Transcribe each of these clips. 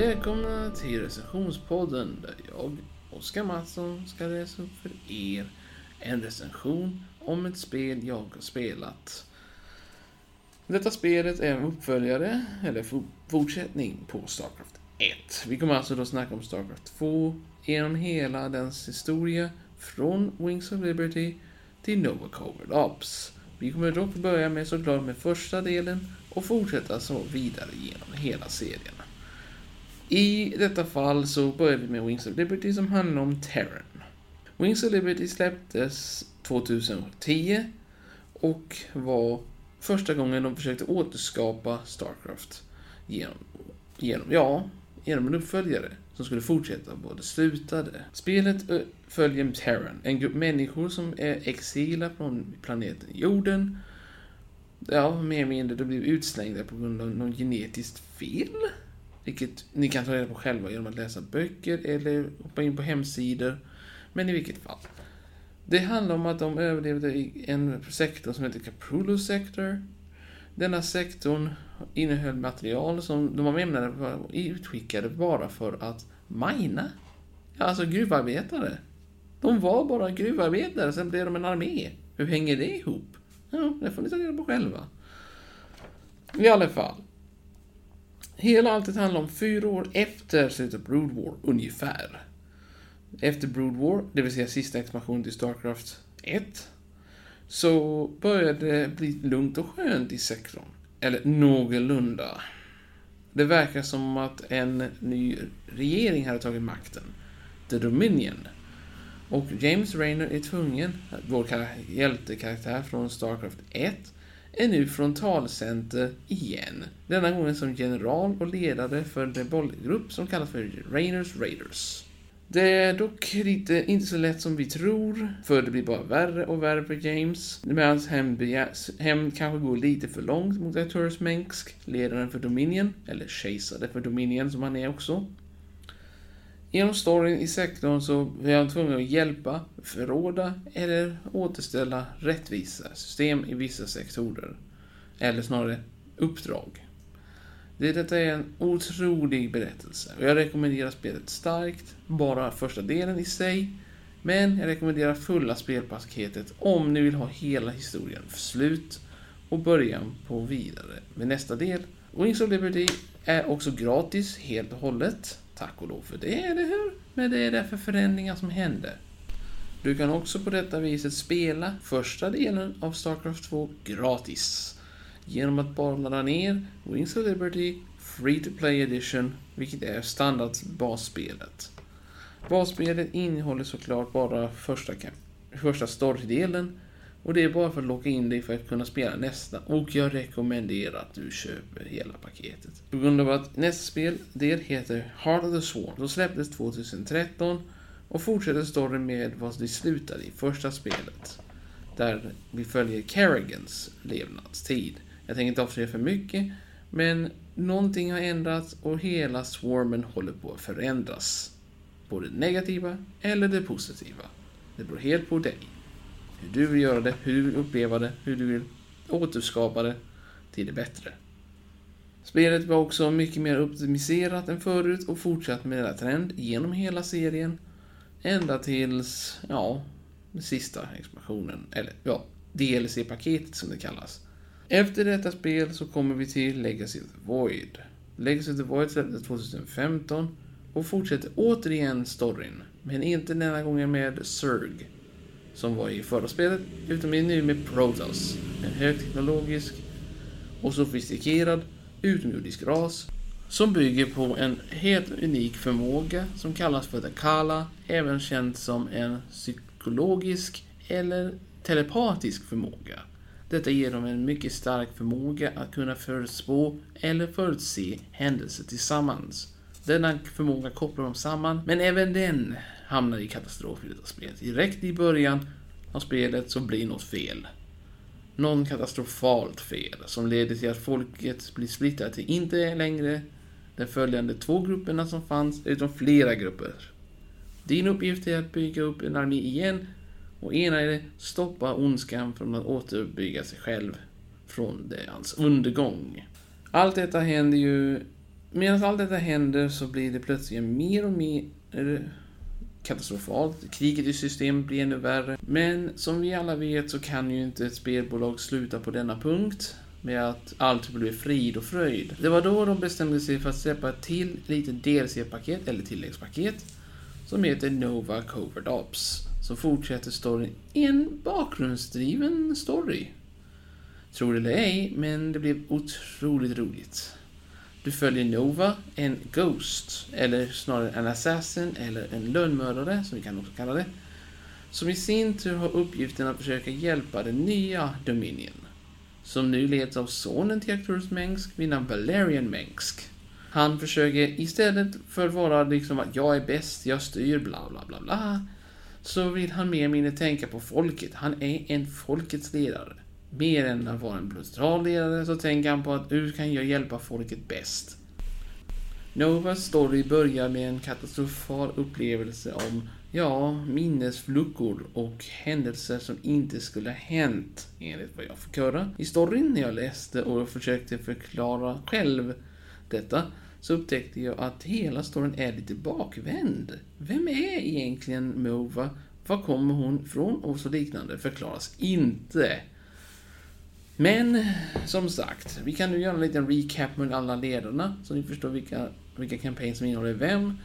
Välkomna till recensionspodden där jag, Oskar Mattsson, ska läsa upp för er en recension om ett spel jag har spelat. Detta spelet är en uppföljare, eller fortsättning på Starcraft 1. Vi kommer alltså då snacka om Starcraft 2 genom hela dens historia från Wings of Liberty till Nova Covered Ops. Vi kommer dock börja med såklart med första delen och fortsätta så vidare genom hela serien. I detta fall så börjar vi med Wings of Liberty som handlar om Terran. Wings of Liberty släpptes 2010 och var första gången de försökte återskapa Starcraft genom, genom, ja, genom en uppföljare som skulle fortsätta både slutade. Spelet följer Terran, en grupp människor som är exila från planeten jorden. Ja, mer eller mindre, de blev utslängda på grund av något genetiskt fel. Vilket ni kan ta reda på själva genom att läsa böcker eller hoppa in på hemsidor. Men i vilket fall. Det handlar om att de överlevde i en sektor som heter Caprulo Sector. Denna sektorn innehöll material som de var menade var utskickade bara för att mina. Alltså gruvarbetare. De var bara gruvarbetare, sen blev de en armé. Hur hänger det ihop? Ja, det får ni ta reda på själva. I alla fall. Hela alltet handlar om fyra år efter slutet av Brood War, ungefär. Efter Brood War, det vill säga sista expansionen till Starcraft 1, så började det bli lugnt och skönt i sektorn. Eller någorlunda. Det verkar som att en ny regering hade tagit makten. The Dominion. Och James Rayner är tvungen, vår hjältekaraktär från Starcraft 1, är nu frontalcenter igen. Denna gången som general och ledare för den bollgrupp som kallas för Rainers Raiders. Det är dock lite, inte så lätt som vi tror, för det blir bara värre och värre för James. Medan hans hem kanske går lite för långt mot Arturus Mensk, ledaren för Dominion, eller kejsare för Dominion som han är också. Genom storyn i sektorn så är han tvungen att hjälpa, förråda eller återställa rättvisa system i vissa sektorer. Eller snarare uppdrag. Det, detta är en otrolig berättelse och jag rekommenderar spelet starkt, bara första delen i sig. Men jag rekommenderar fulla spelpaketet om ni vill ha hela historien för slut och början på vidare med nästa del. Wings of Liberty är också gratis helt och hållet. Tack och lov för det, eller hur? Men det är därför förändringar som händer. Du kan också på detta viset spela första delen av Starcraft 2 gratis. Genom att bara ladda ner Wings of Liberty Free to Play Edition, vilket är standardbasspelet. Basspelet innehåller såklart bara första, första storydelen och det är bara för att locka in dig för att kunna spela nästa. Och jag rekommenderar att du köper hela paketet. På grund av att nästa spel, det heter Heart of the Swarm. då släpptes 2013 och fortsätter storyn med vad det slutade i första spelet. Där vi följer Kerrigans levnadstid. Jag tänker inte avslöja för mycket, men någonting har ändrats och hela swarmen håller på att förändras. Både det negativa eller det positiva. Det beror helt på dig. Hur du vill göra det, hur du vill uppleva det, hur du vill återskapa det till det bättre. Spelet var också mycket mer optimiserat än förut och fortsatt med denna trend genom hela serien. Ända tills, ja, sista expansionen, eller ja, DLC-paketet som det kallas. Efter detta spel så kommer vi till Legacy of the Void. Legacy of the Void släpptes 2015 och fortsätter återigen storyn, men inte denna gången med Zerg som var i förra spelet, utan är nu med Protoss. En högteknologisk och sofistikerad utomjordisk ras som bygger på en helt unik förmåga som kallas för The Kala, även känd som en psykologisk eller telepatisk förmåga. Detta ger dem en mycket stark förmåga att kunna förutspå eller förutse händelser tillsammans. Denna förmåga kopplar dem samman, men även den hamnar i katastrof i detta spel. Direkt i början av spelet så blir något fel. Någon katastrofalt fel som leder till att folket blir splittrat till inte längre de följande två grupperna som fanns, utan flera grupper. Din uppgift är att bygga upp en armé igen och ena är att stoppa ondskan från att återuppbygga sig själv från hans alltså, undergång. Allt detta händer ju medan allt detta händer så blir det plötsligt mer och mer katastrofalt. Kriget i systemet blir ännu värre. Men som vi alla vet så kan ju inte ett spelbolag sluta på denna punkt med att allt blir frid och fröjd. Det var då de bestämde sig för att släppa ett till lite DLC-paket, eller tilläggspaket, som heter Nova Covert Ops, som fortsätter storyn i en bakgrundsdriven story. Tror det eller ej, men det blev otroligt roligt. Du följer Nova, en Ghost, eller snarare en Assassin, eller en lönnmördare, som vi kan också kalla det, som i sin tur har uppgiften att försöka hjälpa den nya Dominion, som nu leds av sonen till Arcturus Mengsk vid namn Valerian Mengsk. Han försöker istället för att vara liksom att jag är bäst, jag styr, bla bla bla bla, så vill han mer eller mindre tänka på folket. Han är en folkets ledare. Mer än att vara en brutal ledare så tänker han på att hur kan jag hjälpa folket bäst? Novas story börjar med en katastrofal upplevelse om, ja, minnesfluckor och händelser som inte skulle ha hänt, enligt vad jag fick höra i storyn när jag läste och försökte förklara själv detta, så upptäckte jag att hela storyn är lite bakvänd. Vem är egentligen Nova? Var kommer hon ifrån? Och så liknande förklaras inte. Men som sagt, vi kan nu göra en liten recap med alla ledarna så ni förstår vilka, vilka kampanjer som innehåller vem.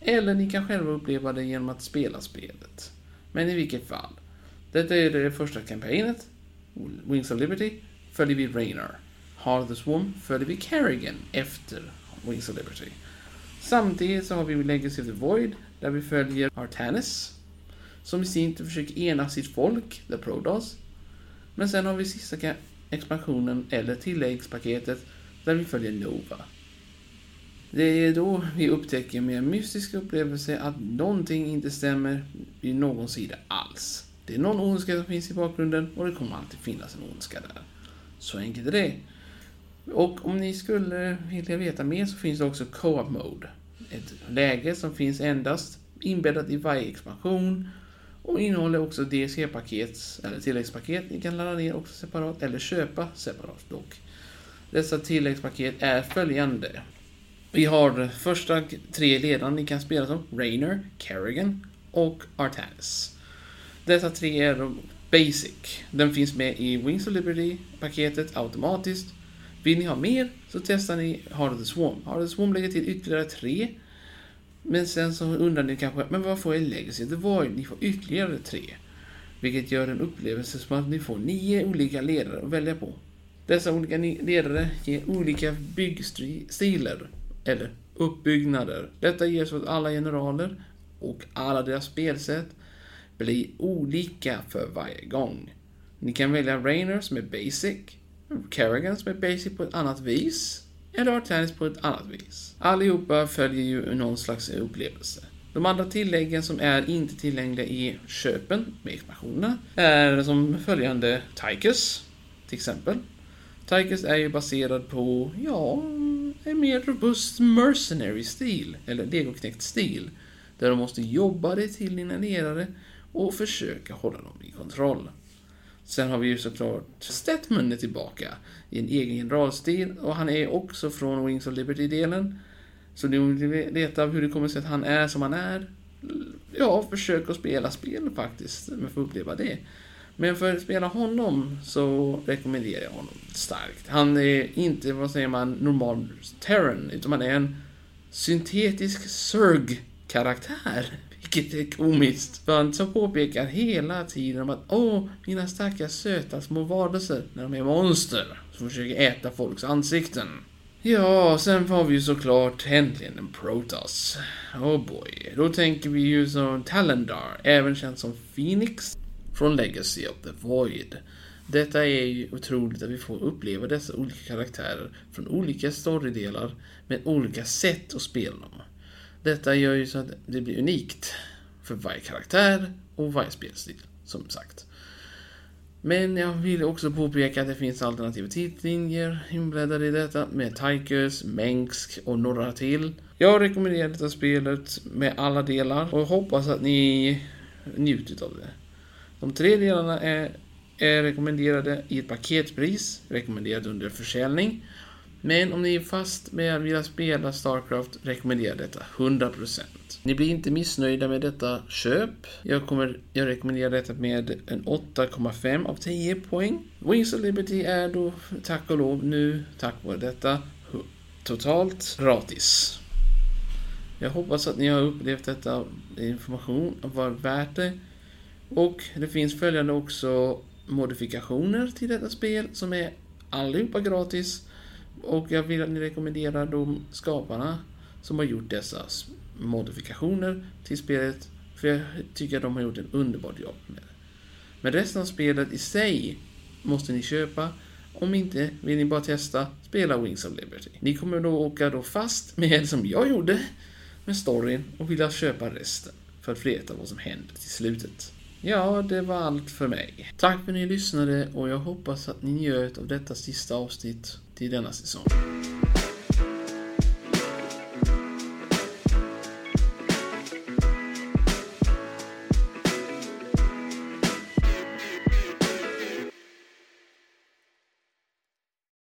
Eller ni kan själva uppleva det genom att spela spelet. Men i vilket fall. Detta är det första kampanjet, Wings of Liberty följer vi Rainer. Heart of the Swarm följer vi Carrigan efter Wings of Liberty. Samtidigt så har vi Legacy of the Void där vi följer Artanis. Som i sin tur försöker ena sitt folk, The Prodos. Men sen har vi sista expansionen eller tilläggspaketet där vi följer Nova. Det är då vi upptäcker med en mystisk upplevelse att någonting inte stämmer vid någon sida alls. Det är någon ondska som finns i bakgrunden och det kommer alltid finnas en ondska där. Så enkelt är det. Och om ni skulle vilja veta mer så finns det också Co-op Mode. Ett läge som finns endast inbäddat i varje expansion och innehåller också DLC-paket, eller tilläggspaket ni kan ladda ner också separat, eller köpa separat dock. Dessa tilläggspaket är följande. Vi har första tre ledarna ni kan spela som, Rainer, Kerrigan och Artanis. Dessa tre är basic. Den finns med i Wings of Liberty-paketet automatiskt. Vill ni ha mer så testar ni Heart of the Swarm. Heart of the Swarm lägger till ytterligare tre men sen så undrar ni kanske, men vad får jag Legacy of the ju, Ni får ytterligare tre. Vilket gör en upplevelse som att ni får nio olika ledare att välja på. Dessa olika ledare ger olika byggstilar, eller uppbyggnader. Detta ger så att alla generaler och alla deras spelsätt blir olika för varje gång. Ni kan välja Rainer som är basic, Kerrigan som är basic på ett annat vis, eller har klädits på ett annat vis. Allihopa följer ju någon slags upplevelse. De andra tilläggen som är inte tillgängliga i köpen med expansionerna är som följande Tykes, till exempel. Tykes är ju baserad på, ja, en mer robust mercenary-stil, eller legoknekt-stil, där de måste jobba dig till dina ledare och försöka hålla dem i kontroll. Sen har vi ju såklart Stetman är tillbaka i en egen generalstil och han är också från Wings of Liberty-delen. Så ni vill veta hur det kommer sig att han är som han är. Ja, försök att spela spel faktiskt, men få uppleva det. Men för att spela honom så rekommenderar jag honom starkt. Han är inte, vad säger man, normal Terran, utan han är en syntetisk Zerg-karaktär. Vilket är komiskt. För han så påpekar hela tiden om att åh, mina stackars söta små varelser när de är monster som försöker äta folks ansikten. Ja, sen har vi ju såklart äntligen en Protoss. Oh boy. Då tänker vi ju som Talendar, även känd som Phoenix från Legacy of the Void. Detta är ju otroligt att vi får uppleva dessa olika karaktärer från olika storydelar med olika sätt att spela dem. Detta gör ju så att det blir unikt för varje karaktär och varje spelstil, som sagt. Men jag vill också påpeka att det finns alternativa tidslinjer inbläddade i detta med Tychus, Mengsk och några till. Jag rekommenderar detta spelet med alla delar och hoppas att ni njutit av det. De tre delarna är, är rekommenderade i ett paketpris, rekommenderat under försäljning. Men om ni är fast med att vilja spela Starcraft rekommenderar jag detta 100%. Ni blir inte missnöjda med detta köp. Jag, kommer, jag rekommenderar detta med en 8,5 av 10 poäng. Wings of Liberty är då tack och lov nu, tack vare detta, totalt gratis. Jag hoppas att ni har upplevt detta information och var värt det. Och det finns följande också modifikationer till detta spel som är allihopa gratis. Och jag vill att ni rekommenderar de skaparna som har gjort dessa modifikationer till spelet. För jag tycker att de har gjort en underbar jobb med det. Men resten av spelet i sig måste ni köpa. Om inte vill ni bara testa, spela Wings of Liberty. Ni kommer då åka då fast med, som jag gjorde, med storyn och vilja köpa resten. För att veta vad som händer till slutet. Ja, det var allt för mig. Tack för att ni lyssnade och jag hoppas att ni njöt av detta sista avsnitt till denna säsong.